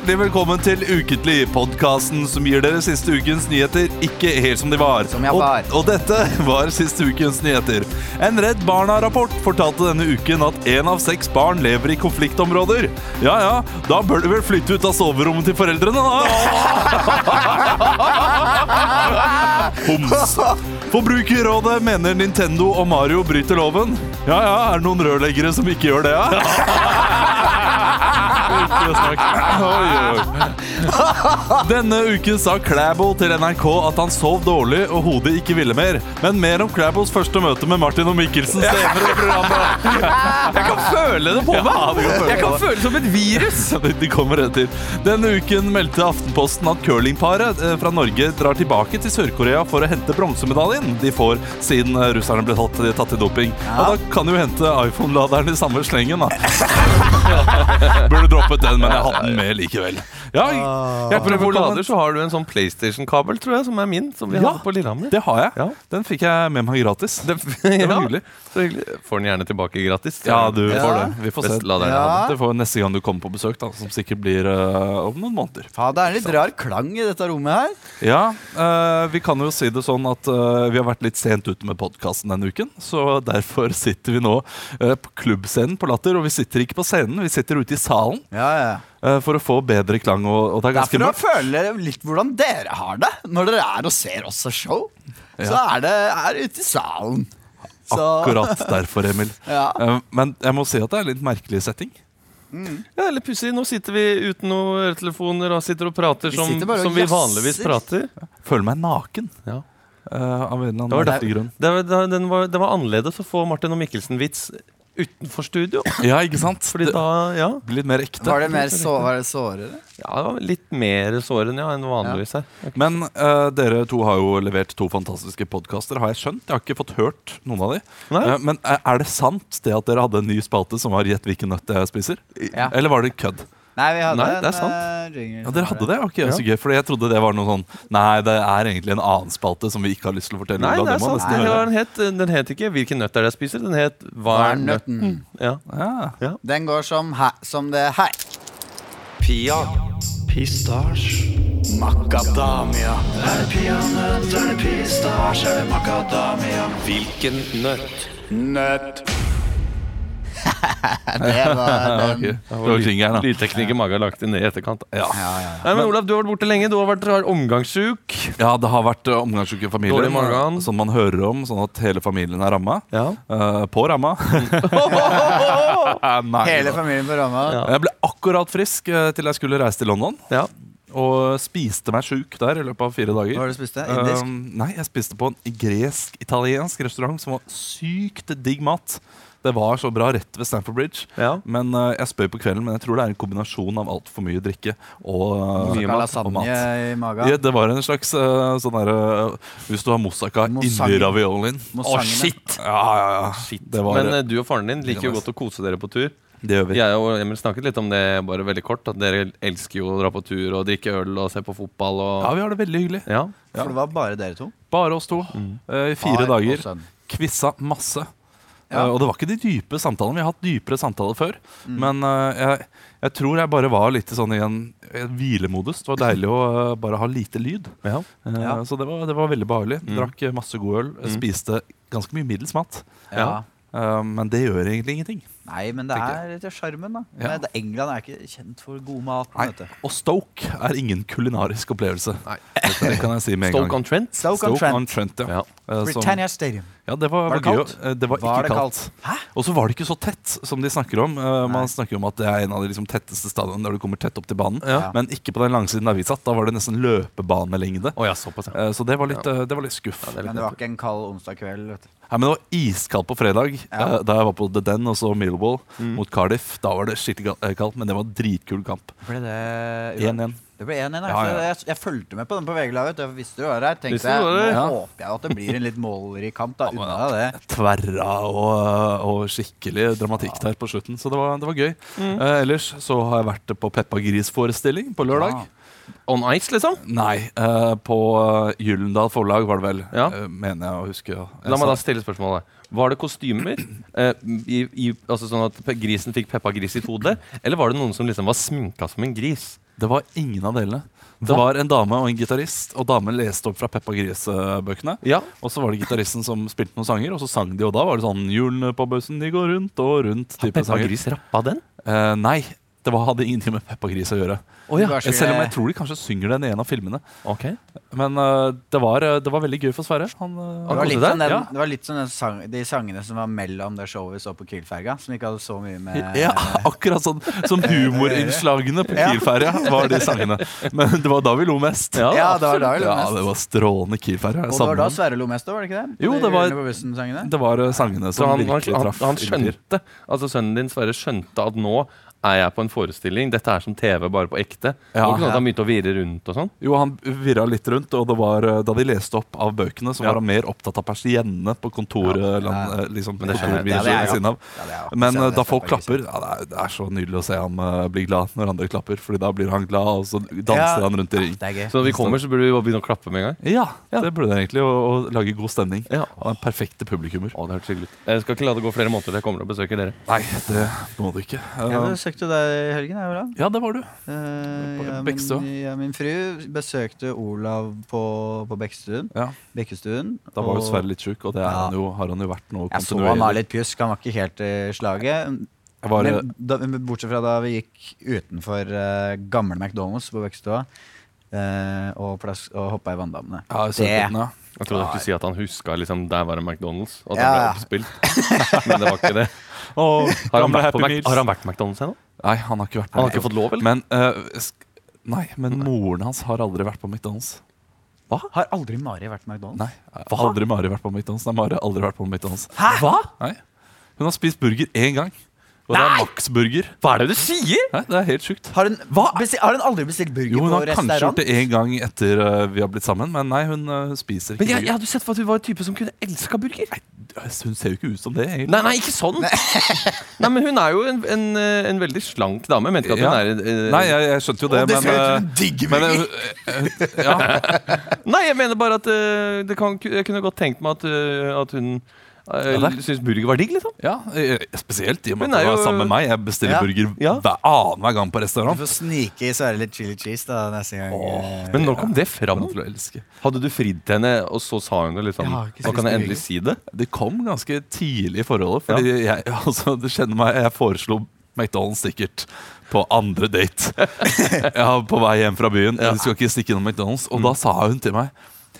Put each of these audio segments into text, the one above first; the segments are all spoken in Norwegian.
hjertelig velkommen til Ukentlig, podkasten som gir dere siste ukens nyheter ikke helt som de var. Som jeg og, var. og dette var siste ukens nyheter. En Redd Barna-rapport fortalte denne uken at én av seks barn lever i konfliktområder. Ja ja, da bør du vel flytte ut av soverommet til foreldrene, da. Homs. Forbrukerrådet mener Nintendo og Mario bryter loven. Ja ja, er det noen rørleggere som ikke gjør det, ja? Oi, oi. Denne uken sa Klæbo til NRK at han sov dårlig og hodet ikke ville mer. Men mer om Klæbos første møte med Martin og Mikkelsen senere i programmet. Jeg kan føle det på meg! Ja, kan føle jeg kan det. føle det som et virus! De- De kommer til. Denne uken meldte Aftenposten at curlingparet eh, fra Norge drar tilbake til Sør-Korea for å hente bronsemedaljen de får siden eh, russerne ble tatt, tatt i doping. Og da kan jo hente iPhone-laderen i samme slengen, da. Burde droppet den, men jeg hadde den med likevel. Ja, hjertelig Apropos velkommen. lader, så har du en sånn PlayStation-kabel, tror jeg, som er min. Som vi Ja, hadde på Lillehammer. Det har jeg. Ja. Den fikk jeg med meg gratis. Det, Det ja, var hyggelig. så hyggelig. Får den gjerne tilbake gratis. Ja, du Ja. får det. Vi får se. Best laderen jeg Ja. Det får neste gang du kommer på besøk, da, som sikkert blir uh, om noen måneder. Faen, det er en litt rar klang i dette rommet her. Ja, uh, vi kan jo si det sånn at uh, vi har vært litt sent ute med podkasten denne uken. Så derfor sitter vi nå på klubbscenen på Latter, og vi sitter ikke på scenen, vi sitter ute i salen Ja, ja. Eh, for å få bedre klang. Og, og det er ganske for å mørkt. litt hvordan dere har det når dere er og ser oss og show. Så Ja. er det er ute i salen. Så, Akkurat derfor, Emil. Ja. Eh, men jeg må si at det er litt merkelig setting. Ja, eller pussig. Nå sitter vi uten noen øretelefoner og sitter og prater Vi som, og som vi vanligvis prater. Føler meg naken. Ja. Uh, av en eller Det annen var det, grunn. Det var, det, den var, det var annerledes å få Martin og Mikkelsen-vits utenfor studio. Ja, ikke sant? Fordi da, ja, blir litt mer ekte. Var det mer så, var det sårere? ja, det var litt mer sårende ja, enn vanligvis her. Men uh, dere to har jo levert to fantastiske podkaster, har jeg skjønt. Jeg har ikke fått hørt noen av de. Nei. Eh, men er er det sant det at dere hadde en ny spalte som var 'Gjett hvilken nøtt jeg spiser'? Ja. Eller var det kødd? Nei, vi hadde Nei, det er en sant. eh, jingle. Ja, Dere hadde det? Ok, så gøy, fordi jeg trodde det var noe sånn Nei, det er egentlig en annen spalte som vi ikke har lyst til å fortelle Nei, om. det er sant. sant. nesten Den, het, den het ikke 'Hvilken nøtt er det jeg spiser'? Den het 'Hva er nøtten'? nøtten? Ja. Ja. Den går som, he, som det her. Pia. Pistasj. Macadamia. Er det peanøtt, er det pistasj, er det macadamia? Hvilken nøtt? Nøtt. det var den. Det var. Lydtekniker Maga lagt inn i etterkant. Ja. Ja, ja, ja. Nei, men Olav, du har vært borte lenge. Du har vært omgangssjuk. ja, det har vært uh, omgangsuke i familien. Sånn man hører om, sånn at hele familien er ramma. Ja. Eh, på ramma. Nei, Hele familien på ramma. Ja. Jeg ble akkurat frisk til jeg skulle reise til London. ja. Og spiste meg sjuk der i løpet av fire dager. Hva var det du spiste? Indisk? Um, nei, jeg spiste på en gresk-italiensk restaurant som var sykt digg mat. Det var så bra rett ved Stamford Bridge. Ja. Men uh, Jeg spøy på kvelden, men jeg tror det er en kombinasjon av altfor mye drikke og, uh, Mye mat og mat. i magen? Ja, det var en slags uh, sånn derre Hvis du har moussaka inni raviolien. Å, oh, shit! Ja, ja, ja. Shit. Det var, Men du og faren din liker jo godt å kose dere på tur. det gjør vi. Jeg og Emil snakket litt om det bare veldig kort. At dere elsker jo å dra på tur og drikke øl og se på fotball. Og, Ja, vi har det veldig hyggelig. ja. For det var bare dere to? Bare oss to. Mm. uh, I fire Far dager. Kvissa masse. Ja. Eh, og det var ikke de dype samtalene. Vi har hatt dypere samtaler før. Mm. Men eh, jeg, jeg tror jeg bare var litt sånn i en, en hvilemodus. Det var deilig å eh, bare ha lite lyd. Ja. Eh, Ja. Så det var, det var veldig behagelig. Mm. Drakk masse god øl. Mm. Spiste ganske mye middels mat. Ja. Ja. Eh, men det gjør egentlig ingenting. Nei, men det er til sjarmen, da. Ja. Men England er ikke kjent for god mat. Nei. Og Stoke er ingen kulinarisk opplevelse. Nei. Det kan jeg si med en Stoke gang. on Trent. Stoke on Stoke on Trent. Trent, ja. Ja. Britannia Stadium. Ja, det var, Var det gøy. kaldt? eh, Det var Var ikke det kaldt. kaldt? Og så var det ikke så tett som de snakker om. Uh, man snakker om at det er en av de liksom, tetteste stadionene der du kommer tett opp til banen. Ja. Men ikke på den langsiden der vi satt. Da var det nesten løpebanelengde. Oh, ja, såpass, ja. Eh, Så det var litt, uh, det var litt skuff. Ja, det litt Men det var ikke en kald onsdag kveld. Vet du. Nei, men det var iskaldt på fredag Ja. da jeg var på The Den og så Millwall Mm. mot Cardiff. Da var det skikkelig kaldt, men det var en dritkul kamp. Ble det 1-1. Det ble 1-1. Ja, Ja. Jeg, jeg fulgte med på den på VG-laget. Jeg visste du var her. Tenkte jeg, Nå? Ja. håper jeg at det blir en litt målrik kamp. Da. Unna det. Tverra og, og skikkelig dramatikk der på slutten. Så det var, det var gøy. Eh, ellers så har jeg vært på Peppa Gris-forestilling på lørdag. Ja. On ice, liksom? Nei, eh, på eh, Gyllendal forlag var det vel. Ja. eh, mener jeg å huske. ja. Jeg La meg da stille spørsmålet. Var det kostymer? Eh, i, i, altså sånn at grisen fikk Peppa Gris i hodet? Eller var det noen som liksom var sminka som en gris? Det var ingen av delene. Det var en dame og en gitarist, og damen leste opp fra Peppa Gris-bøkene. Ja. Og så var det gitaristen som spilte noen sanger, og så sang de, og da var det sånn 'Hjulene på bussen, de går rundt og rundt'. Har Peppa sanger. Gris rappa den? Eh, nei, det var, hadde ingenting med Peppa Gris å gjøre. Oh, ja. Selv om jeg tror de kanskje synger den i en av filmene. Ok. Men uh, det, var, eh, det var veldig gøy for Sverre. Han, eh, Det var litt som, den, Ja. det var litt som sang, de sangene som var mellom det showet vi så på Kiel-ferga. Som ikke hadde så mye med Ja, akkurat sånn som humorinnslagene på Kielferga var de sangene. Men det var da vi lo mest. Ja, Ja, det var da vi lo Ja, det var strålende Kiel-ferja. Og det var da. Sverre lo mest òg, var det ikke det? Jo, det var-. Det var sangene som han, virkelig han, traff. han skjønte Altså sønnen din Sverre skjønte at nå er jeg på en forestilling. Dette er som TV, bare på ekte. Ja. var ikke sånn at han begynte å virre rundt og sånn. Jo, han virra litt rundt, og det var eh, da de leste opp av bøkene, så Ja. var han mer opptatt av persiennene på kontoret. Ja. land- eh, liksom, Men det skjønner jeg. Ja. Ja, Men eh, da folk klapper ja, det, er, det er så nydelig å se ham uh, bli glad når andre klapper, Fordi da blir han glad, og så danser Ja. han rundt i ring. Så når vi kommer, så burde vi begynne å klappe med en gang. Ja, Ja. det burde det egentlig, og, og lage god stemning. Ja. Og en perfekte publikummer. Å, det hørtes hyggelig ut. Jeg skal ikke la det gå flere måneder til jeg kommer og besøker dere. Nei, det må du ikke. Uh, besøkte deg i helgen, jeg, Olav. ja, det var du. Eh, På ja, min, ja, min fru besøkte Olav på, på Bekkestuen. Ja. Bekkestuen. Da var jo Sverre litt sjuk, og det er Ja. han jo, har han jo vært nå Jeg så han var litt pjusk, han var ikke helt i slaget. Var, eh, Men da, bortsett fra da vi gikk utenfor uh, gamle McDonald's på Bekkestua Uh, og, plass, og hoppa i vanndammene. ja. Jeg trodde du skulle si at han huska liksom, der var det McDonald's, og at Ja, han ble oppspilt. Men det var ikke det. Og Har han vært på, Mac har han vært på McDonald's ennå? Nei, han har ikke vært på Han har ikke fått lov, eller? Men uh, Nei, men moren hans har aldri vært på McDonald's. Har aldri Mari vært på McDonald's? Nei, Aldri Mari vært på McDonald's. Nei, Mari har aldri vært på McDonald's. Hæ? Hva? Nei. Hun har spist burger én gang. Og det er Nei! Max-burger. Hva er det du sier?! Nei, Det er helt sjukt. Har hun, besti- har hun aldri bestilt burger Jo, hun på har kanskje restaurant? gjort det én gang etter uh, vi har blitt sammen, men nei, hun uh, spiser ikke Men jeg, jeg burger. hadde sett for at du var en type som kunne elska burger. Hun ser jo ikke ut som det. egentlig. Nei, nei, ikke sånn! Nei, men Hun er jo en, en, eh, en veldig slank dame. Jeg mente ikke at hun Ja. er eh, Nei, jeg, jeg skjønte jo det, det men ser ut som en men, burger. eh, ja, Nei, jeg mener bare at eh, det kan, jeg kunne godt tenkt meg at, eh, at hun Ja, det- syns burger var digg, liksom. ja, eh, spesielt i og med at er var sammen med meg. Jeg bestiller Ja. burger Ja. hver annenhver gang på restaurant. Du får snike i Sverre litt chili cheese da neste gang. Åh, Men når kom det fram? Hadde du fridd til henne, og så sa hun det liksom ja, Nå kan jeg endelig si det? Det kom ganske tidlig i forholdet. Fordi jeg, altså, du kjenner meg, jeg foreslo McDonald's sikkert på andre date. ja, på vei hjem fra byen. Ja. Vi skal ikke stikke innom McDonald's Og da sa hun til meg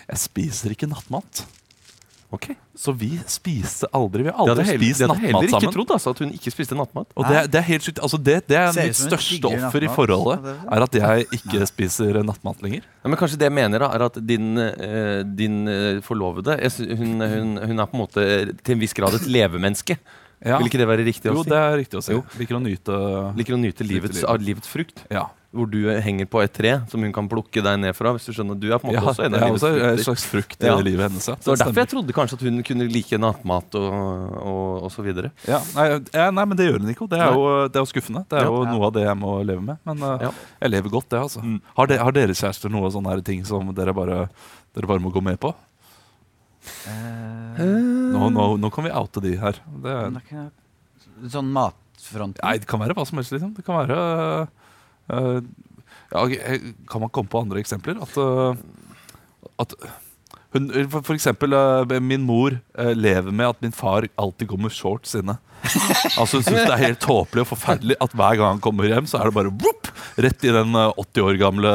Jeg spiser ikke nattmat. Ok Så vi spiste aldri. Vi har aldri heller- spist det hadde heller ikke sammen. trodd, altså, at hun ikke spiste nattmat. Og det, det er helt sykt. Altså, det, det er Ser mitt største offer i forholdet. Er at jeg ikke spiser nattmat lenger. Ja, men kanskje det jeg mener, da, er at din, eh, din eh, forlovede hun, hun, hun er på en måte til en viss grad et levemenneske. Ja. Vil ikke det være riktig å si? Jo, det er riktig å si. Jo. Liker å nyte Liker å nyte livets, livet. av livets frukt. Ja. Hvor du henger på et tre som hun kan plukke deg ned fra. Hvis Du skjønner, du er på en Ja, måte også en livets også en slags frukt i Ja. livet hennes. Ja. Så det var derfor jeg trodde kanskje at hun kunne like nattmat og, og, og så videre. Ja, nei, ja, nei, men det gjør hun ikke. Det er jo, det er jo skuffende. Det er Ja. jo Ja. noe av det jeg må leve med. Men uh, Ja. jeg lever godt, det. altså Mm. har, de, har dere kjærester noe sånne her ting som dere bare, dere bare må gå med på? Uh, Nå, nå, nå kan vi oute de her. Det, er- men det kan- Sånn matfront nei, det kan være hva som helst, liksom. Det kan være uh, ja, Kan man komme på andre eksempler? At, uh, at hun, for, eksempel, uh, min mor lever med at min far alltid går med shorts inne. Altså Hun syns det er helt tåpelig og forferdelig at hver gang han kommer hjem, så er det bare whoop, rett i den uh, 80 år gamle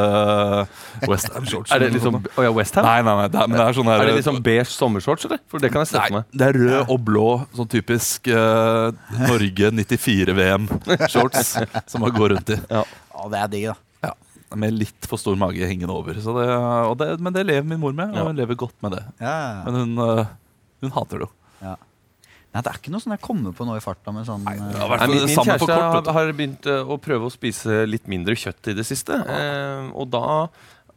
West Ham-shortsen. Er det liksom oh ja, Westham? Nei, nei, nei, det er, men det er sånn her Er det liksom beige sommershorts, eller? For det kan jeg sette Nei, meg. det er rød og blå, sånn typisk uh, Norge 94-VM-shorts som man går rundt i. Å, det er digg, da. Ja, Med litt for stor mage hengende over. Så det, og det, men det lever min mor med, og Ja. hun lever godt med det. Ja. Men hun, uh, hun hater det jo. Nei, det er ikke noe sånn jeg kommer på nå i farta med sånn Nei, eh, det har vært Nei, min, det min samme kjæreste kort, vet du. har, har begynt eh, å prøve å spise litt mindre kjøtt i det siste. Eh, og da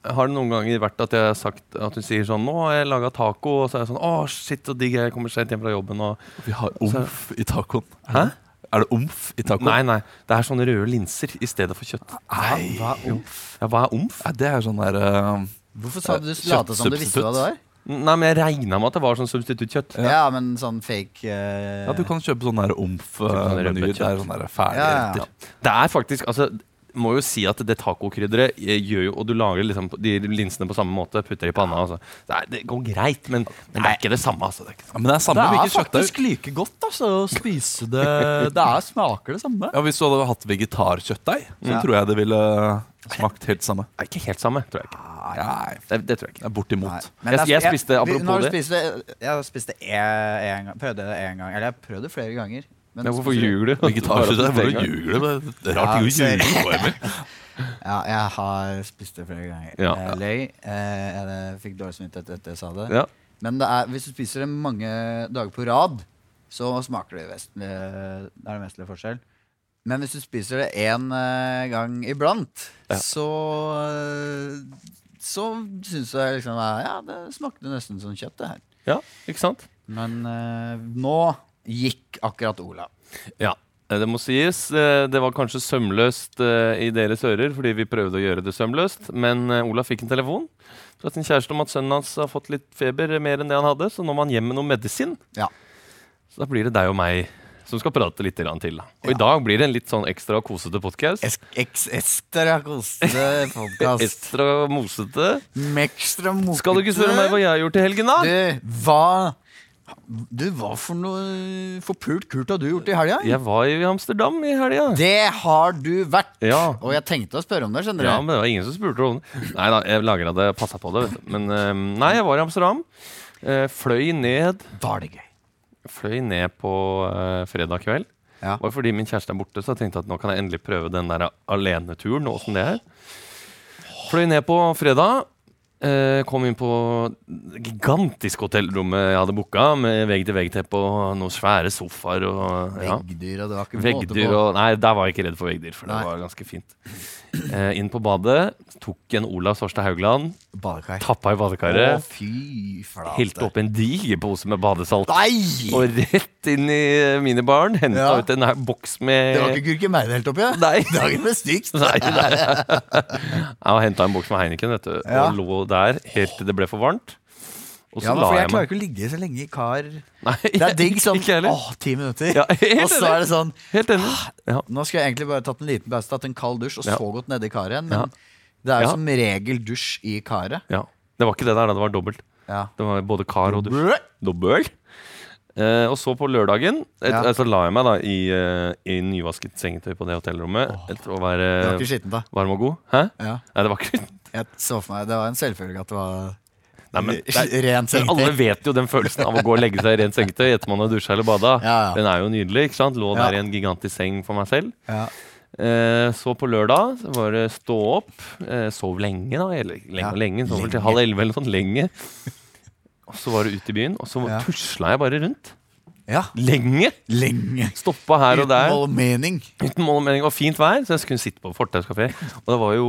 har det noen ganger vært at jeg har sagt At hun sier sånn 'Nå har jeg laga taco.' Og så er jeg sånn 'Å, shit, så digg. Jeg kommer sent hjem fra jobben.' Og, Vi har omf i tacoen. Hæ? Er det omf i taco? Nei, nei. Det er sånne røde linser i stedet for kjøtt. Nei. Hva er omf? Ja, hva er omf? Nei, det er sånn der uh, Hvorfor sa du late som du visste hva det var? Nei, men jeg regna med at det var sånn substituttkjøtt. Ja, men sånn fake uh... Ja, du kan kjøpe sånne omf-menyer. Uh, det er sånne Ja, ja, ja. Det er faktisk Altså, må jo si at det tacokrydderet eh, gjør jo Og du lager liksom de linsene på samme måte, putter i panna. Altså. Det, er, det går greit, men, men det er ikke det samme. Altså. Det er ikke. Ja, men det er samme Det er faktisk like godt altså, å spise det. Det er, smaker det samme. Ja, Hvis du hadde hatt vegetarkjøttdeig, så Ja. tror jeg det ville smakt helt samme. Det er ikke helt samme, tror jeg ikke. Nei, Det, det tror jeg ikke. det er bortimot. Nei. Jeg- er- jeg spiste- apropos når du det. Spiste, jeg spiste det en gang, prøvde det én gang. Eller jeg prøvde det flere ganger. Men hvorfor ljuger du? Hvorfor ljuger du? Det er Ja, rart å ljuger på, Emil. Ja, jeg har spist det flere ganger. Ja. Jeg løy. Eh, jeg fikk dårlig samvittighet etter jeg sa det. Ja. Men det er, hvis du spiser det mange dager på rad, så smaker det vesentlig Det er det vesentlig forskjell. Men hvis du spiser det én gang iblant, Ja. så eh, Så syns jeg liksom eh, Ja, det smakte nesten som kjøtt, det her. Ja, ikke sant? Men eh, nå gikk akkurat Ola. Ja. eh, Det må sies. eh, Det var kanskje sømløst eh, i deres ører fordi vi prøvde å gjøre det sømløst. Men Ola fikk en telefon fra sin kjæreste om at sønnen hans har fått litt feber, eh, mer enn det han hadde. Så nå må han hjem med noe medisin. Ja. Så da blir det deg og meg som skal prate litt til. Og i dag blir det en litt sånn ekstra kosete podkast. Ekstra kosete podkast. Ekstra mosete. Mekstra mosete. Skal du ikke spørre meg hva jeg har gjort i helgen, da? Du, hva Du, hva for noe forpult kult har du gjort i helga? Jeg var i Amsterdam i helga. Det har du vært! Ja. Og jeg tenkte å spørre om det, skjønner du. Ja, men det var ingen som spurte om det. Nei da, jeg lagra det, passa på det. Vet du. Men eh, nei, jeg var i Amsterdam. Eh, fløy ned Var det gøy? Fløy ned på eh, fredag kveld. Ja. Var fordi min kjæreste er borte, så jeg tenkte at nå kan jeg endelig prøve den der aleneturen. og det er. Fløy ned på fredag. Eh, kom inn på det gigantiske hotellrommet jeg hadde booka, med vegg-til-vegg-teppe og noen svære sofaer. Og, ja. Veggdyr, og det var ikke Veggdyr på. og Nei, der var jeg ikke redd for veggdyr, for Nei. det var ganske fint. Eh, inn på badet, tok en Olav Svarstad Haugland, Badekar. tappa i Å, fy flate. helte opp en diger pose med badesalt. Nei! Og rett inn i minibaren. Henta Ja. ut en her boks med Det var ikke gurkemeie helt oppi? Nei. Dagen var stygt. Nei, nei. Jeg henta en boks med Heineken vet du, Ja. og lå der helt til det ble for varmt. Og så Ja, men la for jeg jeg klarer meg ikke å ligge så lenge i kar. Nei, Det er digg sånn Ikke jeg heller. åh, ti minutter. Ja, helt og så enig. er det sånn Helt enig. Ja. Nå skulle jeg egentlig bare tatt en liten pause, tatt en kald dusj og Ja. så gått nedi karet igjen. Men Ja. Det er jo Ja. som regel dusj i karet. ja. Det var ikke det der, da. Det var dobbelt. Ja. Det var både kar og dusj. Dobbel. Eh, og så på lørdagen et, Ja. eh, Så la jeg meg da i, eh, i nyvasket sengetøy på det hotellrommet. Etter å Det var ikke skittent, da. varm og god. Hæ? Ja. Nei, det var ikke Jeg så for meg, Det var en selvfølge at det var Nei, men det er, ren sengetøy. Alle vet jo den følelsen av å gå og legge seg i rent sengetøy etter man har dusja eller bada. Ja, ja. Den er jo nydelig. ikke sant? Lå Ja. der i en gigantisk seng for meg selv. Ja. Eh, så på lørdag så var det stå opp. Eh, sov lenge, da. Eller lenge og lenge. Sov vel til halv elleve eller noe sånt. Lenge. Og så var det ut i byen, og så Ja. tusla jeg bare rundt. Ja. Lenge! Lenge. Stoppa her og der. Uten mål og mening. Uten mål og mening. Og fint vær, så jeg skulle sitte på fortauskafé. Og det var jo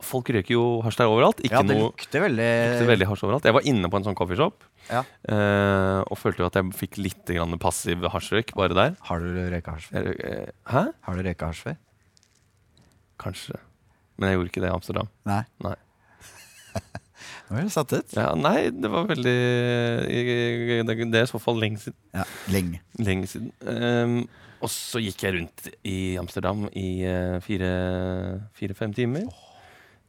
Folk røyker jo hasj der overalt. Ikke Ja, det noe lukter veldig lukte veldig hasj overalt. Jeg var inne på en sånn coffeeshop Ja. uh, og følte jo at jeg fikk litt grann passiv hasjrøyk bare der. Har du røyka hasj før? Jeg, eh, hæ? Har du røyka hasj før? Kanskje. Men jeg gjorde ikke det i Amsterdam. Nei. Nei. Satt ut. Ja, nei, det var veldig Det det er i så fall lenge siden. Ja, lenge. Lenge siden. Um, og så gikk jeg rundt i Amsterdam i eh, fire- fire-fem timer.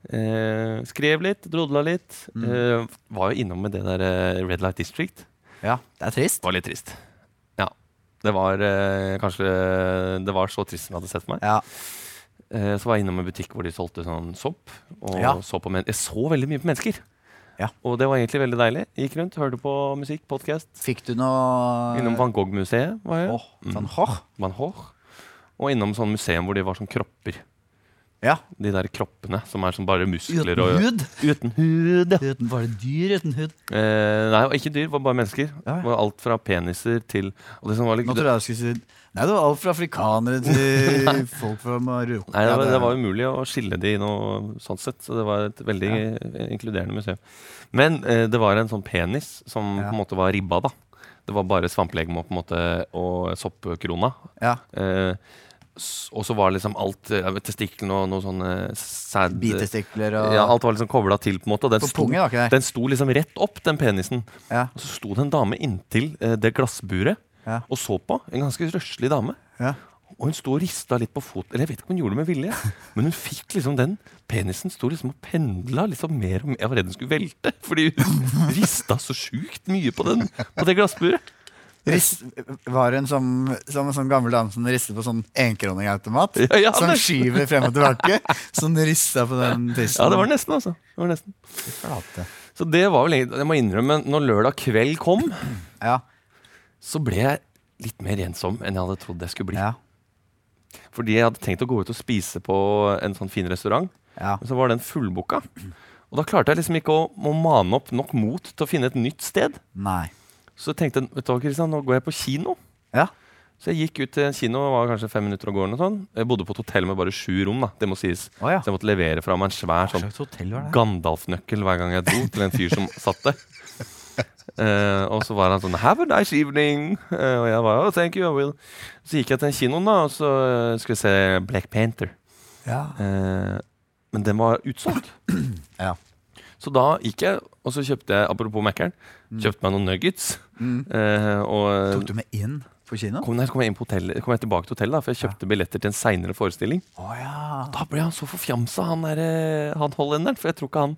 Uh, skrev litt, drodla litt. Mm. Uh, var jo innom med det der eh, Red Light District. Ja, det er trist. Var litt trist. Ja. Det var eh, kanskje Det var så trist som jeg hadde sett for meg. Ja. Så var jeg innom en butikk hvor de solgte sånn sopp. Og Ja. så på jeg så veldig mye på mennesker. Ja. Og det var egentlig veldig deilig. Gikk rundt, hørte på musikk, podkast. Fikk du noe Innom Van Gogh-museet var jeg. Oh, Van Gogh? Van Gogh. Og innom sånn museum hvor de var som kropper. Ja. De der kroppene som er som bare muskler Uten og hud? Uten hud, ja. Uten bare dyr uten hud. Eh, nei, ikke dyr, det var bare mennesker. Ja, ja. Det var alt fra peniser til og det som var litt, Nå tror jeg jeg skulle si Nei, det var alt fra afrikanere til folk fra Marokko. Nei, det var, det var umulig å skille de i noe sånn sett. Så det var et veldig ja. inkluderende museum. Men eh, det var en sånn penis som Ja. på en måte var ribba, da. Det var bare svamplegeme og, på en måte, og soppkrona. ja. Eh, og så var liksom alt eh, Testiklene og noe sånne sæd... Bitestikler og Ja, alt var liksom kobla til, på en måte. Og den, sto, den sto liksom rett opp, den penisen. Ja. Og så sto det en dame inntil eh, det glassburet Ja. og så på. En ganske røslig dame. Ja. og hun sto og rista litt på foten. Eller jeg vet ikke om hun gjorde det med vilje, men hun fikk liksom den Penisen sto liksom og pendla liksom mer og mer. Jeg var redd den skulle velte, fordi hun rista så sjukt mye på, den, på det glassburet. Rist, var hun som, som en sånn gammel dame som rister på sånn enkroningautomat? Ja, ja, som skyver frem og tilbake? Som rista på den tissen? Ja, det var nesten, altså. Det var nesten. Så det var vel Jeg må innrømme, når lørdag kveld kom, Ja, så ble jeg litt mer ensom enn jeg hadde trodd jeg skulle bli. ja, Fordi jeg hadde tenkt å gå ut og spise på en sånn fin restaurant, ja. men så var den fullbooka. Og da klarte jeg liksom ikke å, å mane opp nok mot til å finne et nytt sted. Nei. Så jeg tenkte vet du hva, Kristian, nå går jeg på kino. Ja. Så jeg gikk ut til en kino, var kanskje fem minutter å gå. og sånn. Jeg bodde på et hotell med bare sju rom. da, det må sies. Oh, ja. Så jeg måtte levere fra meg en svær sånn? Gandalf-nøkkel hver gang jeg dro til en fyr som satt der. Eh, og så var han sånn 'Have a nice evening'. Uh, og jeg var oh, 'Thank you, I will'. Så gikk jeg til kinoen da, og så uh, skulle jeg se Black Panther. Ja. Men den var utsolgt. Ja. Så da gikk jeg, og så kjøpte jeg, apropos Mækkern, kjøpte meg noen nuggets. Mm. Og Tok du med inn på kino? kom, nei, så kom jeg hotellet, kom jeg tilbake til hotellet, da, for jeg kjøpte billetter til en seinere forestilling. Oh, ja. Da ble han så forfjamsa, han, der, han hollenderen, for jeg tror ikke han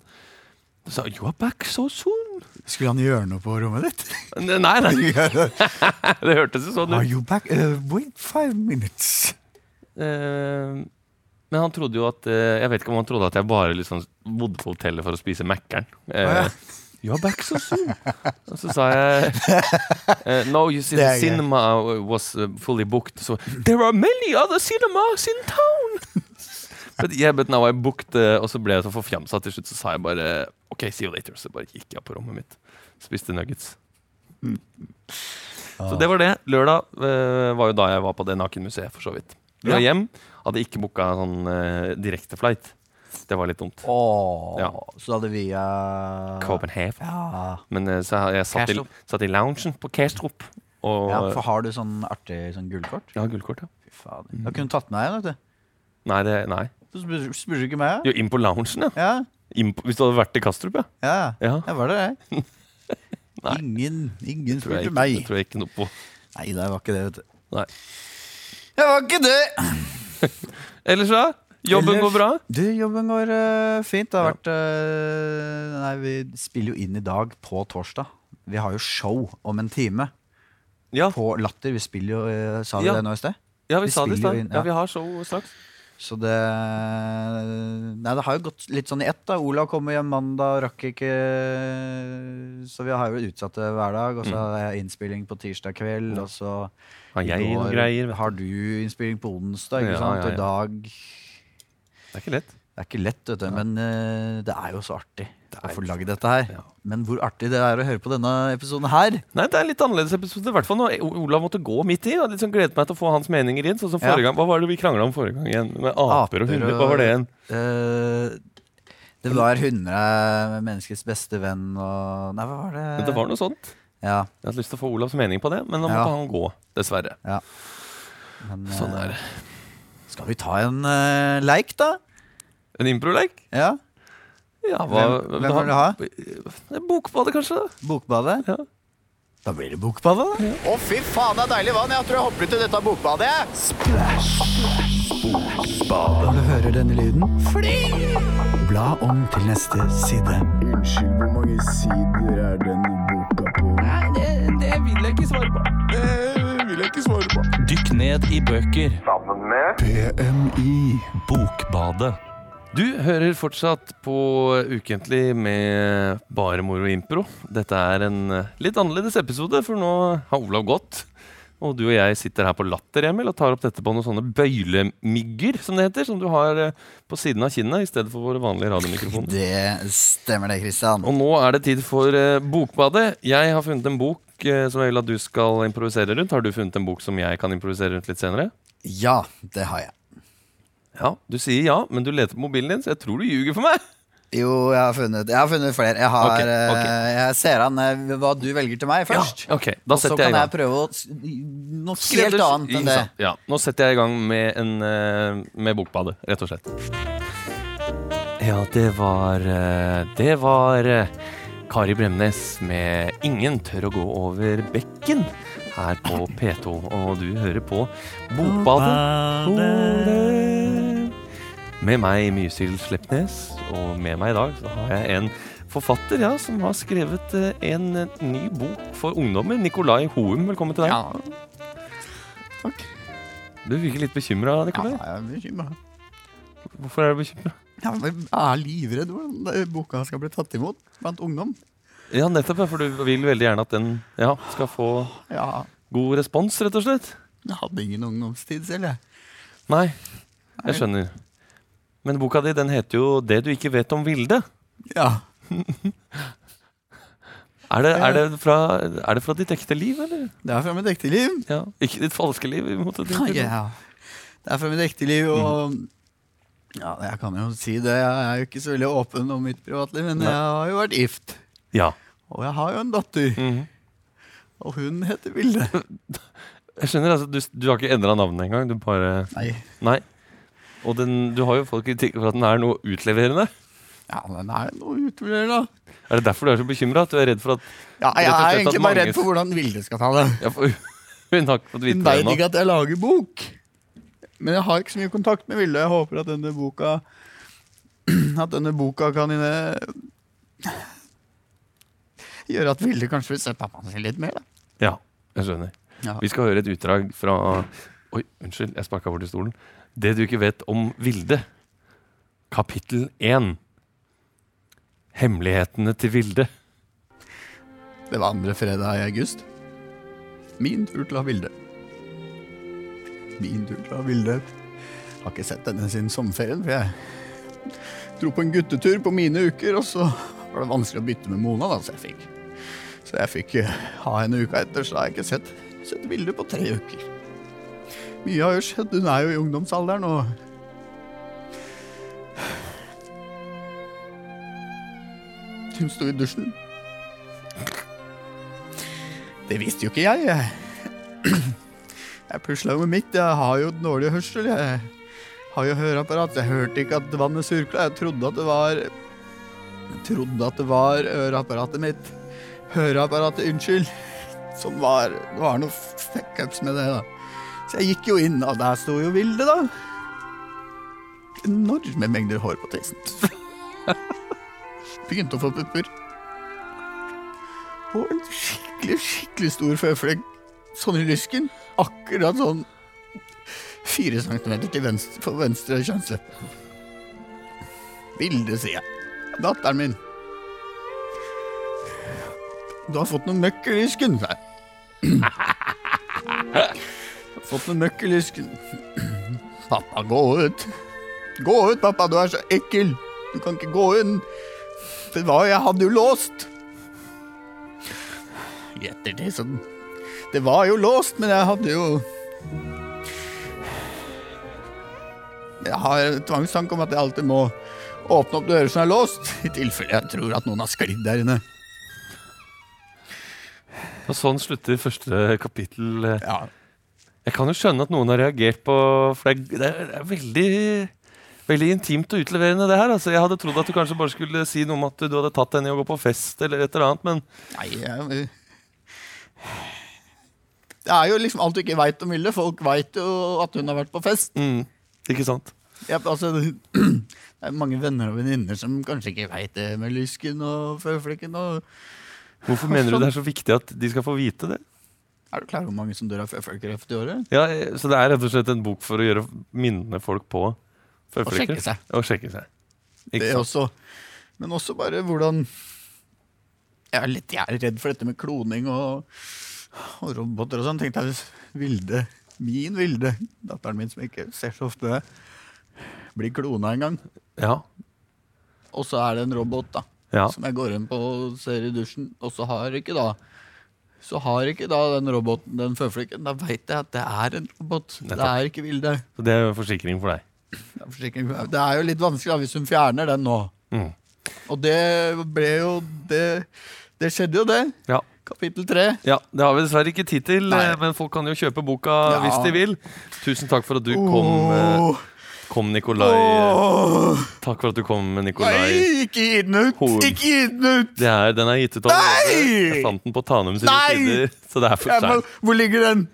sa 'You are back so soon'. Skulle han gjøre noe på rommet ditt? Nei, nei, det hørtes jo sånn Are you back? Uh, wait five minutes. Uh, men han trodde jo at uh, Jeg vet ikke om han trodde at jeg bare liksom bodde på hotellet for å spise Mækkern. Uh, Å, ja. You are back so soon. Og så sa jeg uh, No, you see, the cinema was fully booked. So there are many other cinemas in town. but yeah, but now I booked Og så ble jeg så forfjamsa til slutt, så sa jeg bare OK, see you later. Så bare gikk jeg på rommet mitt. Spiste nuggets. Så det var det. Lørdag uh, var jo da jeg var på det nakenmuseet, for så vidt. Dra Ja. hjem. Hadde ikke booka sånn uh, direkteflight. Det var litt dumt. Åh, Ja. Så hadde vi Copenhagen. ja. Men uh, så jeg, jeg satt, i, satt i loungen på Kastrup. Og ja, for har du sånn artig sånn gullkort? Ja, gullkort, ja. Fy fader. Da kunne du tatt med deg vet du. Nei, det, nei. Så spurte spurte du ikke meg? Jo, inn på loungen, ja. Ja, Inn på, hvis du hadde vært i Kastrup, ja. ja. ja. Jeg var der, jeg. Nei. Ingen, ingen spurte ikke, meg. det tror jeg ikke noe på. Nei, det var ikke det, vet du. Nei. Jeg var ikke det! Ellers, da? Jobben Ellers- går bra? Du, jobben går uh, fint. Det har vært uh, Nei, vi spiller jo inn i dag på torsdag. Vi har jo show om en time Ja, på Latter. Vi spiller jo uh, Sa vi Ja. det nå i sted? ja vi, vi sa det i sted. Ja. ja. vi har show straks. Så det Nei, det har jo gått litt sånn i ett, da. Olav kommer hjem mandag, rakk ikke Så vi har jo utsatt det hver dag. Og så har jeg innspilling på tirsdag kveld, og så Har jeg går greier? Har du innspilling på onsdag, ikke Ja, sant? ja, Og ja. i dag Det er ikke lett. Det er ikke lett, vet du, men uh, det er jo så artig å er få lagd dette her. Ja. Men hvor artig det er å høre på denne episoden her Nei, det er en litt annerledes episode. I hvert fall når Olav måtte gå midt i. Og hadde liksom gledet meg til å få hans meninger inn. Sånn som Ja. gang, Hva var det vi krangla om forrige gang igjen? Med aper og hunder? Hva var det igjen? Eh, Det var hunder er menneskets beste venn og Nei, hva var det? Det var noe sånt. Ja, Jeg hadde lyst til å få Olavs mening på det, men nå måtte han gå. Dessverre. men Sånn eh, er det. Skal vi ta en uh, leik, da? En improlek? Ja? Ja, hva, Hvem, hvem vil du ha? Det Bokbadet, kanskje? Bokbadet? Ja. Da blir det Bokbadet, da. Å, fy faen, det er deilig vann! Jeg tror jeg hopper ut i dette bokbadet. jeg. Når du hører denne lyden, Fly! bla om til neste side. Unnskyld, hvor mange sider er denne boka på? Nei, det, vil jeg ikke svare på. Det vil jeg ikke svare på. Dykk ned i bøker. BMI Bokbadet. Du hører fortsatt på Ukentlig med bare moro impro. Dette er en eh, litt annerledes episode, for nå har Olav gått. Og du og jeg sitter her på Latter, Emil, og tar opp dette på noen sånne bøylemygger, som det heter, som du har eh, på siden av kinnet i stedet for våre vanlige radiomikrofoner. Det stemmer det, Kristian. Og nå er det tid for eh, Bokbadet. Jeg har funnet en bok som jeg vil at du skal improvisere rundt. Har du funnet en bok som jeg kan improvisere rundt litt senere? Ja, det har jeg. Ja, Du sier ja, men du leter på mobilen din, så jeg tror du ljuger for meg. Jo, jeg har funnet, jeg har funnet flere. Jeg, har, okay, ok. eh, jeg ser an eh, hva du velger til meg først. Ja, ok, da Og så setter jeg kan i jeg gang. prøve å s- noe helt Skredders- annet enn det. Ja, nå setter jeg i gang med, en, eh, med Bokbadet, rett og slett. Ja, det var eh, Det var eh, Kari Bremnes med 'Ingen tør å gå over bekken'. her på P2. Og du hører på Bokbadet. Med meg, Mysil Slepnes, og med meg i dag så har jeg en forfatter ja, som har skrevet eh, en eh, ny bok for ungdommer. Nikolai Hoem, velkommen til deg. Ja. Takk. Du virker litt bekymra, Ja, jeg er bekymra. Hvorfor er du bekymra? Ja, jeg er livredd hvordan boka skal bli tatt imot blant ungdom. Ja, nettopp, for du vil veldig gjerne at den ja, skal få Ja, god respons, rett og slett. jeg hadde ingen ungdomstid selv, jeg. Nei, jeg skjønner. Men boka di den heter jo 'Det du ikke vet om Vilde'. Ja. Er det, er det, fra, er det fra ditt ekte liv, eller? Det er fra mitt ekte liv. Ja, Ikke ditt falske liv? Ja. Det er fra mitt ekte liv, og ja, jeg kan jo si det. Jeg er jo ikke så veldig åpen om mitt privatliv, men Nei. jeg har jo vært gift. Ja. Og jeg har jo en datter, Mhm. og hun heter Vilde. Jeg skjønner, altså, du, du har ikke endra navnet engang? Du bare Nei, Nei. Og den, du har jo fått kritikk for at den er noe utleverende. ja, den er noe utleverende. Er det derfor du er så bekymra? Du er redd for at Ja, jeg er egentlig bare mange- redd for hvordan Vilde skal ta det. ja, for, Hun har ikke fått vite Hun det ennå. ikke at jeg lager bok. Men jeg har ikke så mye kontakt med Vilde. Jeg håper at denne boka At denne boka kan inne gjøre at Vilde kanskje vil se pappaen sin litt mer. Da. Ja, jeg skjønner. Ja. Vi skal høre et utdrag fra Oi, unnskyld, jeg sparka borti stolen. Det du ikke vet om Vilde. Kapittel 1. Hemmelighetene til Vilde. Det var andre fredag i august. Min tur til å ha Vilde. Min tur til å ha Vilde. Har ikke sett henne siden sommerferien, for jeg dro på en guttetur på mine uker, og så var det vanskelig å bytte med Mona, da, så jeg fikk Så jeg fikk eh, ha henne uka etter, så da har jeg ikke sett, sett Vilde på tre uker. Mye har jo skjedd. Hun er jo i ungdomsalderen, og Hun sto i dusjen. Det visste jo ikke jeg. Jeg, pusla med mitt. Jeg har jo dårlig hørsel. Jeg har jo høreapparat. Jeg hørte ikke at vannet surkla. Jeg trodde at det var jeg trodde at det var øreapparatet mitt. Høreapparatet, unnskyld. Som var Det var noe fuckups med det, da. Så jeg gikk jo inn, og der sto jo Vilde, da. Enorme mengder hår på tissen. Begynte å få pupper. Og en skikkelig, skikkelig stor føflekk. Sånn i lysken. Akkurat sånn fire centimeter til venstre, for venstre kjønnsleppe. Vilde, sier jeg. Datteren min. Du har fått noe møkk i lysken, sa jeg. Fått noe møkk i lysken. Pappa, gå ut. Gå ut, pappa, du er så ekkel. Du kan ikke gå inn. Det var Jeg hadde jo låst. Gjetter det sånn Det var jo låst, men jeg hadde jo Jeg har en tvangstanke om at jeg alltid må åpne opp dører som er låst, i tilfelle jeg tror at noen har sklidd der inne. Og sånn slutter første kapittel. eh. Ja, Jeg kan jo skjønne at noen har reagert på For det er, det er, veldig Veldig intimt og utleverende, det her. Altså, jeg hadde trodd at du kanskje bare skulle si noe om at du hadde tatt henne i å gå på fest, eller et eller annet, men Nei, jeg Det er jo liksom alt du ikke veit om Hilde. Folk veit jo at hun har vært på fest. mm, Ikke sant? Ja, altså, det er mange venner og venninner som kanskje ikke veit det med lysken og føflekken. Og Hvorfor mener du det er så viktig at de skal få vite det? Er du klar over hvor mange som dør av føflekkreft i året? Ja, Så det er rett og slett en bok for å gjøre minne folk på Og sjekke seg. Og sjekke seg. Ikke Det også. Men også bare hvordan Jeg er litt jeg er redd for dette med kloning og, og roboter og sånn. Tenkte jeg hvis Vilde, min Vilde, datteren min som ikke ser så ofte, blir klona en gang, Ja. og så er det en robot, da. ja. som jeg går inn på og ser i dusjen, og så har ikke da så har ikke da den roboten den føflekken. Da veit jeg at det er en robot. Det er ikke Vilde. Så det er jo forsikring for deg. Det er forsikring. Det er jo litt vanskelig da, hvis hun fjerner den nå. Mm. Og det ble jo Det, det skjedde jo, det. Ja. Kapittel tre. ja. Det har vi dessverre ikke tid til, Nei. eh, men folk kan jo kjøpe boka Ja. hvis de vil. Tusen takk for at du kom, eh, Kom, Nikolai. Takk for at du kom, Nikolai. Nei, ikke gi den ut! Horn. Ikke gi den ut! Det er, den er gitt ut allerede. Jeg fant den på Tanum sine Nei! sider. Så det er for må, seint. hvor ligger den?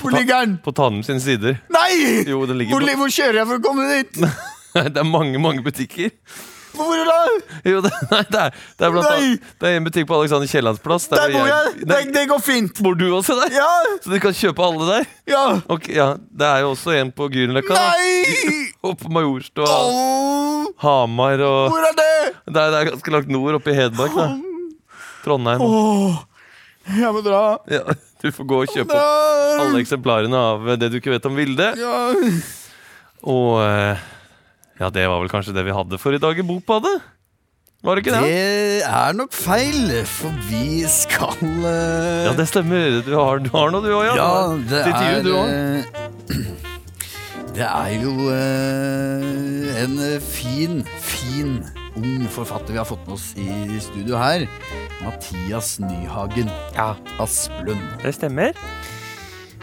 Hvor ligger den? På Tanum sine sider. Nei! Jo, Hvor, på hvor kjører jeg for å komme dit? Det er mange, mange butikker. Hvor da? Jo, det, nei, det, er, det er blant Nei! annet Det er en butikk på Alexander Kiellands plass. Der bor jeg! Nei, Det, det går fint. Bor du også der? Ja! Så du kan kjøpe alle der? Ja! Ok, ja, Det er jo også en på Grünerløkka. da. Nei! Og på Majorstua. Åh, Hamar og hvor er det? det er, det er ganske langt nord, oppe i Hedmark. da Trondheim. Åh, jeg må dra. Ja, du får gå og kjøpe opp alle eksemplarene av det du ikke vet om Vilde. Ja. Og eh, ja, det var vel kanskje det vi hadde for i dag i Bokbadet? Var det ikke det? Det er nok feil, for vi skal uh... Ja, det stemmer. Du har, du har noe, du òg, ja. Ja, det et er eh, Det er jo uh, en fin, fin ung forfatter vi har fått med oss i studio her. Mathias Nyhagen Ja, Asplund. det stemmer.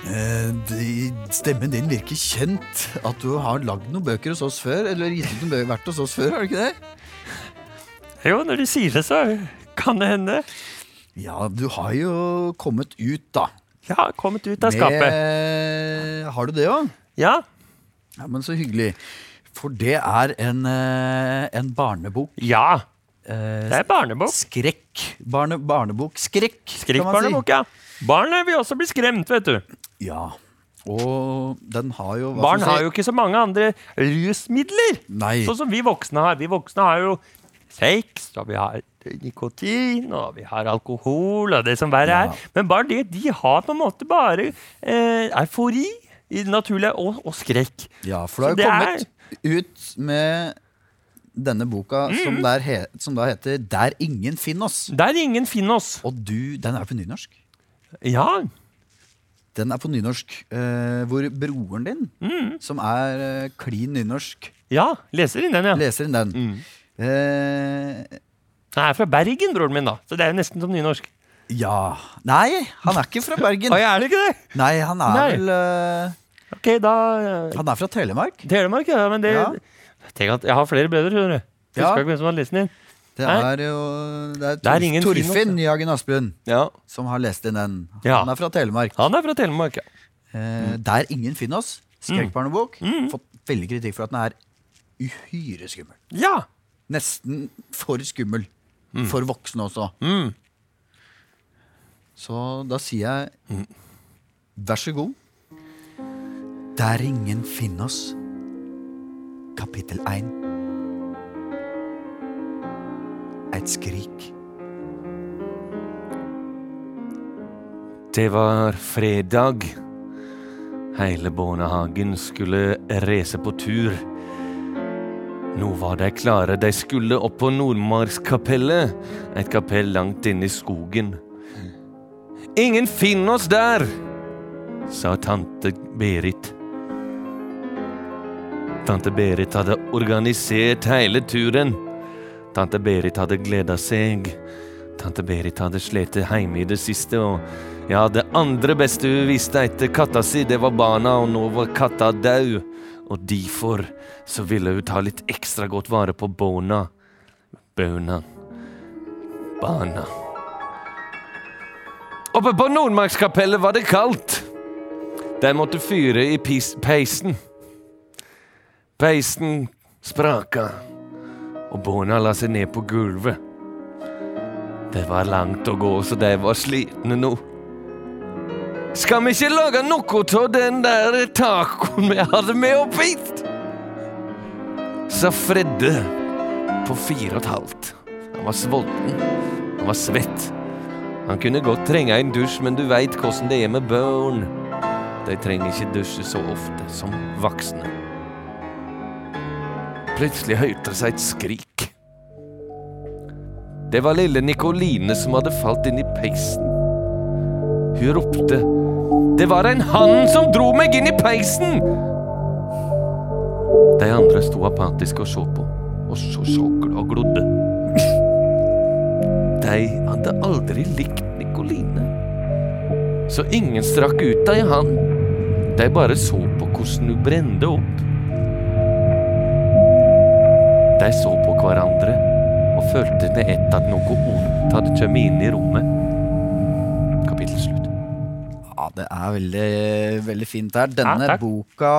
Eh, stemmen din virker kjent. At du har lagd noen bøker hos oss før. Eller gitt ut noen bøker vært hos oss før, har du ikke det? Jo, når du sier det, så kan det hende. Ja, du har jo kommet ut, da. Ja, kommet ut av skapet. Med, har du det òg? Ja. Ja, men så hyggelig. For det er en, eh, en barnebok. Ja. Eh, Det er barnebok. Skrekk. Barne, barnebok. Skrekk, kan man si. Ja. Barn vil også bli skremt, vet du. Ja. Og den har jo hva Barn skal har jo ikke så mange andre rusmidler. Nei. Sånn som vi voksne har. Vi voksne har jo sex, og vi har nikotin, og vi har alkohol, og det som verre Ja. er. Men barn de, de har på en måte bare eh, eufori, i det naturlige, og, og skrekk. Ja, for det har jo kommet ut med denne boka Mm. som, der he, som da heter 'Der ingen finner oss'. Der ingen finner oss. Og du, den er på nynorsk. Ja. Den er på nynorsk. Eh, hvor broren din, Mm. som er eh, klin nynorsk, ja. Leser inn den, ja. leser inn den. Mm. Eh, Han er fra Bergen, broren min, da. Så det er jo nesten som nynorsk. ja Nei, han er ikke fra Bergen. Oi, er det ikke det? Nei, han er Nei. vel uh... Ok, da uh... Han er fra Telemark. Telemark, ja. Men det Ja. Tenk at jeg har flere brødre, skjønner du. Husker Ja. ikke hvem som har lest den inn. Det er jo Det er, Det er ingen Torfinn Jagen Asbjørn Asplund Ja. som har lest inn den. Ja. Han er fra Telemark. Han er fra Telemark, ja. Eh, Der ingen finner oss. Skrekkbarnebok. Mm. Fått veldig kritikk for at den er uhyre skummel. Ja. Nesten for skummel. For voksne også. Mm. Så da sier jeg vær så god. Der ingen finner oss. Kapittel 1. Et skrik. Det var fredag. Hele barnehagen skulle reise på tur. Nå var de klare. De skulle opp på Nordmarkskapellet, et kapell langt inne i skogen. Ingen finner oss der, sa tante Berit. Tante Berit hadde organisert hele turen. Tante Berit hadde gleda seg. Tante Berit hadde slitt hjemme i det siste, og ja, det andre beste hun visste etter katta si, det var barna, og nå var katta død. Og derfor så ville hun ta litt ekstra godt vare på båna. Bøna. Barna. Oppe på Nordmarkskapellet var det kaldt. De måtte fyre i peisen. Peisen spraka, og barna la seg ned på gulvet. Det var langt å gå, så de var slitne nå. Skal vi ikke lage noe av den der tacoen vi hadde med opp hit? Sa Fredde på fire og et halvt. Han var sulten. Han var svett. Han kunne godt trenge en dusj, men du veit hvordan det er med barn. De trenger ikke dusje så ofte som voksne. Plutselig hørte seg et skrik. Det var lille Nikoline som hadde falt inn i peisen. Hun ropte. Det var en hann som dro meg inn i peisen! De andre sto apatiske og så på, og så så og glodde. De hadde aldri likt Nikoline. Så ingen strakk ut ei hand. De bare så på hvordan hun brente opp. De så på hverandre og følte med ett at noe ondt hadde kommet inn i rommet. Kapittelslutt. Ja, det er veldig, veldig fint her. Denne Ja, boka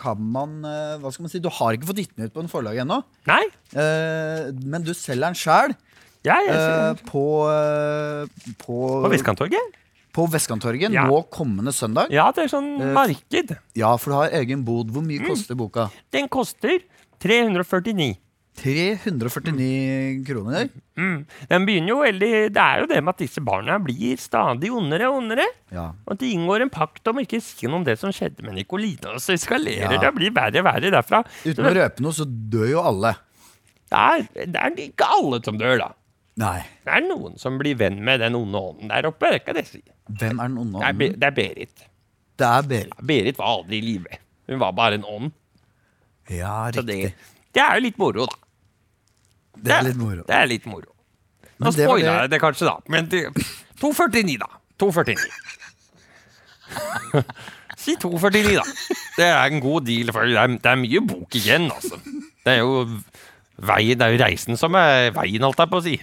kan man eh, Hva skal man si? Du har ikke fått gitt den ut på en forlag ennå. Nei, eh, men du selger den sjøl jeg, jeg, på, eh, på, på Vestkanttorget. På Vestkanttorget Ja. nå kommende søndag. Ja, det er sånn Eh, marked. Ja, for du har egen bod. Hvor mye koster boka? Den koster 349. 349 kroner. Mm. Den begynner jo veldig Det er jo det med at disse barna blir stadig ondere og ondere. Ja. Og at de inngår en pakt om ikke å si noe om det som skjedde med Nicolina. Og så eskalerer Ja. det og blir verre og verre derfra. Uten å røpe noe, så dør jo alle. Det er, det er ikke alle som dør, da. Nei. Det er noen som blir venn med den onde ånden der oppe. Det kan jeg si. Hvem er den onde ånden? det er Berit. Det er Berit. Berit var aldri i live. Hun var bare en ånd. Ja, Så det, riktig. det er jo litt moro, da. Det er litt moro. Det er litt moro. Nå spoila jeg det kanskje, da. Men 2,49, da. 2,49. si 2,49, da. Det er en god deal. For det er, det er mye bok igjen, altså. Det er jo veien, det er jo reisen som er veien, holdt jeg på å si.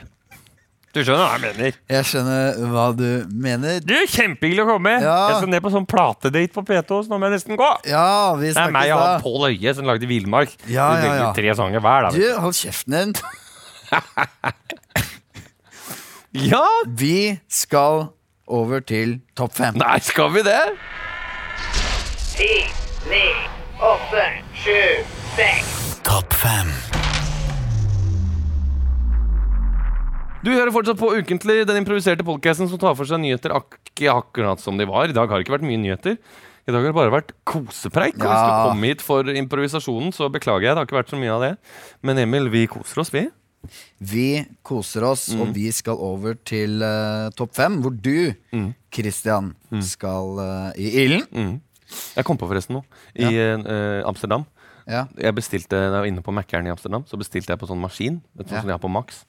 Du skjønner hva jeg mener? Jeg skjønner hva du mener. Du, Kjempehyggelig å komme. Ja. Jeg skal ned på sånn platedate på P2, så nå må jeg nesten gå. Ja, vi Det er meg og han da. Pål Øie som lagde Villmark. Ja, ja, velger ja. tre sanger hver, da. Du, hold kjeften din. Ja! Vi skal over til topp fem. Nei, skal vi det? Ti, ni, åtte, sju, seks. Topp fem. Du hører fortsatt på Ukentlig, den improviserte podcasten som tar for seg nyheter ak akkurat som de var. I dag har det ikke vært mye nyheter. I dag har det bare vært kosepreik. Og hvis du kom hit for improvisasjonen, så beklager jeg. Det har ikke vært så mye av det. Men Emil, vi koser oss, vi. Vi koser oss, Mm. og vi skal over til uh, topp fem, hvor du, Mm. Christian, skal uh, i ilden. Jeg kom på forresten noe. I eh, Amsterdam. Ja. Jeg bestilte, Da jeg var inne på Mækkern i Amsterdam, så bestilte jeg på sånn maskin. Du, Ja. Sånn som de har på Max.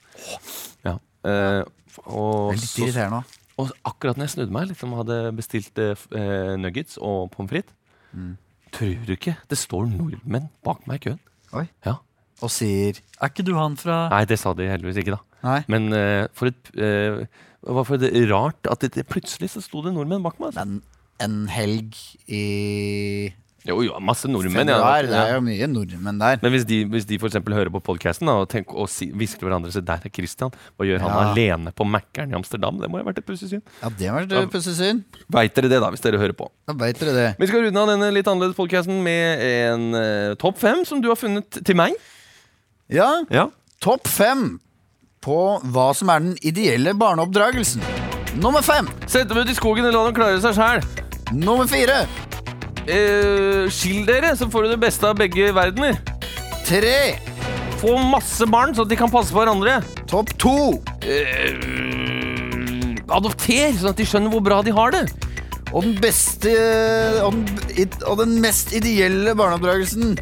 Ja. Eh, og, Det er litt så, irriterende òg. og akkurat når jeg snudde meg, liksom hadde bestilt eh, eh, nuggets og pommes frites Mm. Tror du ikke det står nordmenn bak meg i køen? Oi. Ja. Og sier Er ikke du han fra Nei, det sa de heldigvis ikke, da. Nei. Men eh, for et eh, hva for det rart at det, det, plutselig så sto det nordmenn bak meg. Altså. Men en helg i Jo, jo, masse nordmenn. Ja. det er jo mye nordmenn der. Men hvis de, hvis de for hører på podkasten og, tenker- og si, hvisker til hverandre Se, der er Christian. Hva gjør han Ja. alene på Mækkern i Amsterdam? Det må jo ha vært et pussig syn. Ja, det var et pussig syn. Veit dere det, da, hvis dere hører på? Da vet dere det. Vi skal runde av denne litt annerledes podkasten med en uh, topp fem som du har funnet til meg. Ja, Ja. topp fem på hva som er den ideelle barneoppdragelsen. Nummer fem. Sett dem ut i skogen og la dem klare seg sjæl. Nummer fire. Eh, skill dere, så får du det beste av begge verdener. Tre. Få masse barn, så at de kan passe på hverandre. Topp to. Eh, adopter, sånn at de skjønner hvor bra de har det. Og den beste og den, og den mest ideelle barneoppdragelsen.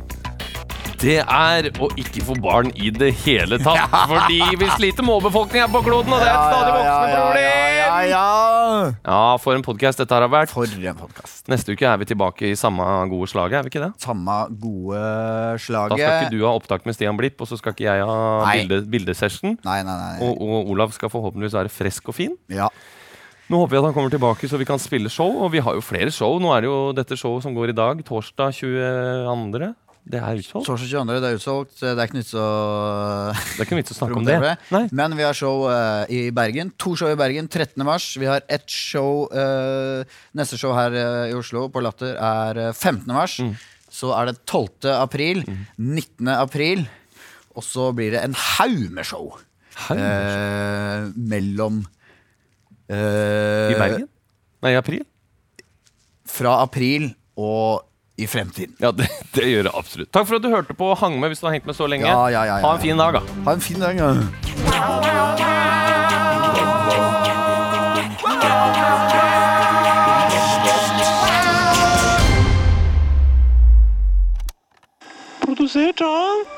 Det er å ikke få barn i det hele tatt. Fordi vi sliter med overbefolkning her på kloden, og det er et stadig voksende problem. ja, ja. Ja, for en podkast dette har vært. For en podcast. Neste uke er vi tilbake i samme gode slaget, er vi ikke det? Samme gode Da skal ikke du ha opptak med Stian Blipp, og så skal ikke jeg ha bilde, bildesession. Nei, nei, nei. Og, og Olav skal forhåpentligvis være frisk og fin. Ja. Nå håper vi at han kommer tilbake så vi kan spille show, og vi har jo flere show. Nå er det jo dette showet som går i dag, torsdag 22. Det er utsolgt. Torsdag 22. Det er utsolgt. Det er ikke nytt så Det er ikke vits å snakke om det. Nei. Men vi har show uh, i Bergen. To show i Bergen 13. mars. Vi har ett show uh, Neste show her uh, i Oslo på Latter er eh, 15. mars. Mm. Så er det 12. april. 19. april. Og så blir det en haug med show. Eh, mellom eh, I Bergen? Nei, i april? Fra april og i fremtiden. Ja, det, det, gjør det absolutt. Takk for at du hørte på og hang med hvis du har hengt med så lenge. Ja, ja, ja, ha en fin dag, da. Ha en fin dag, ja. Produsert av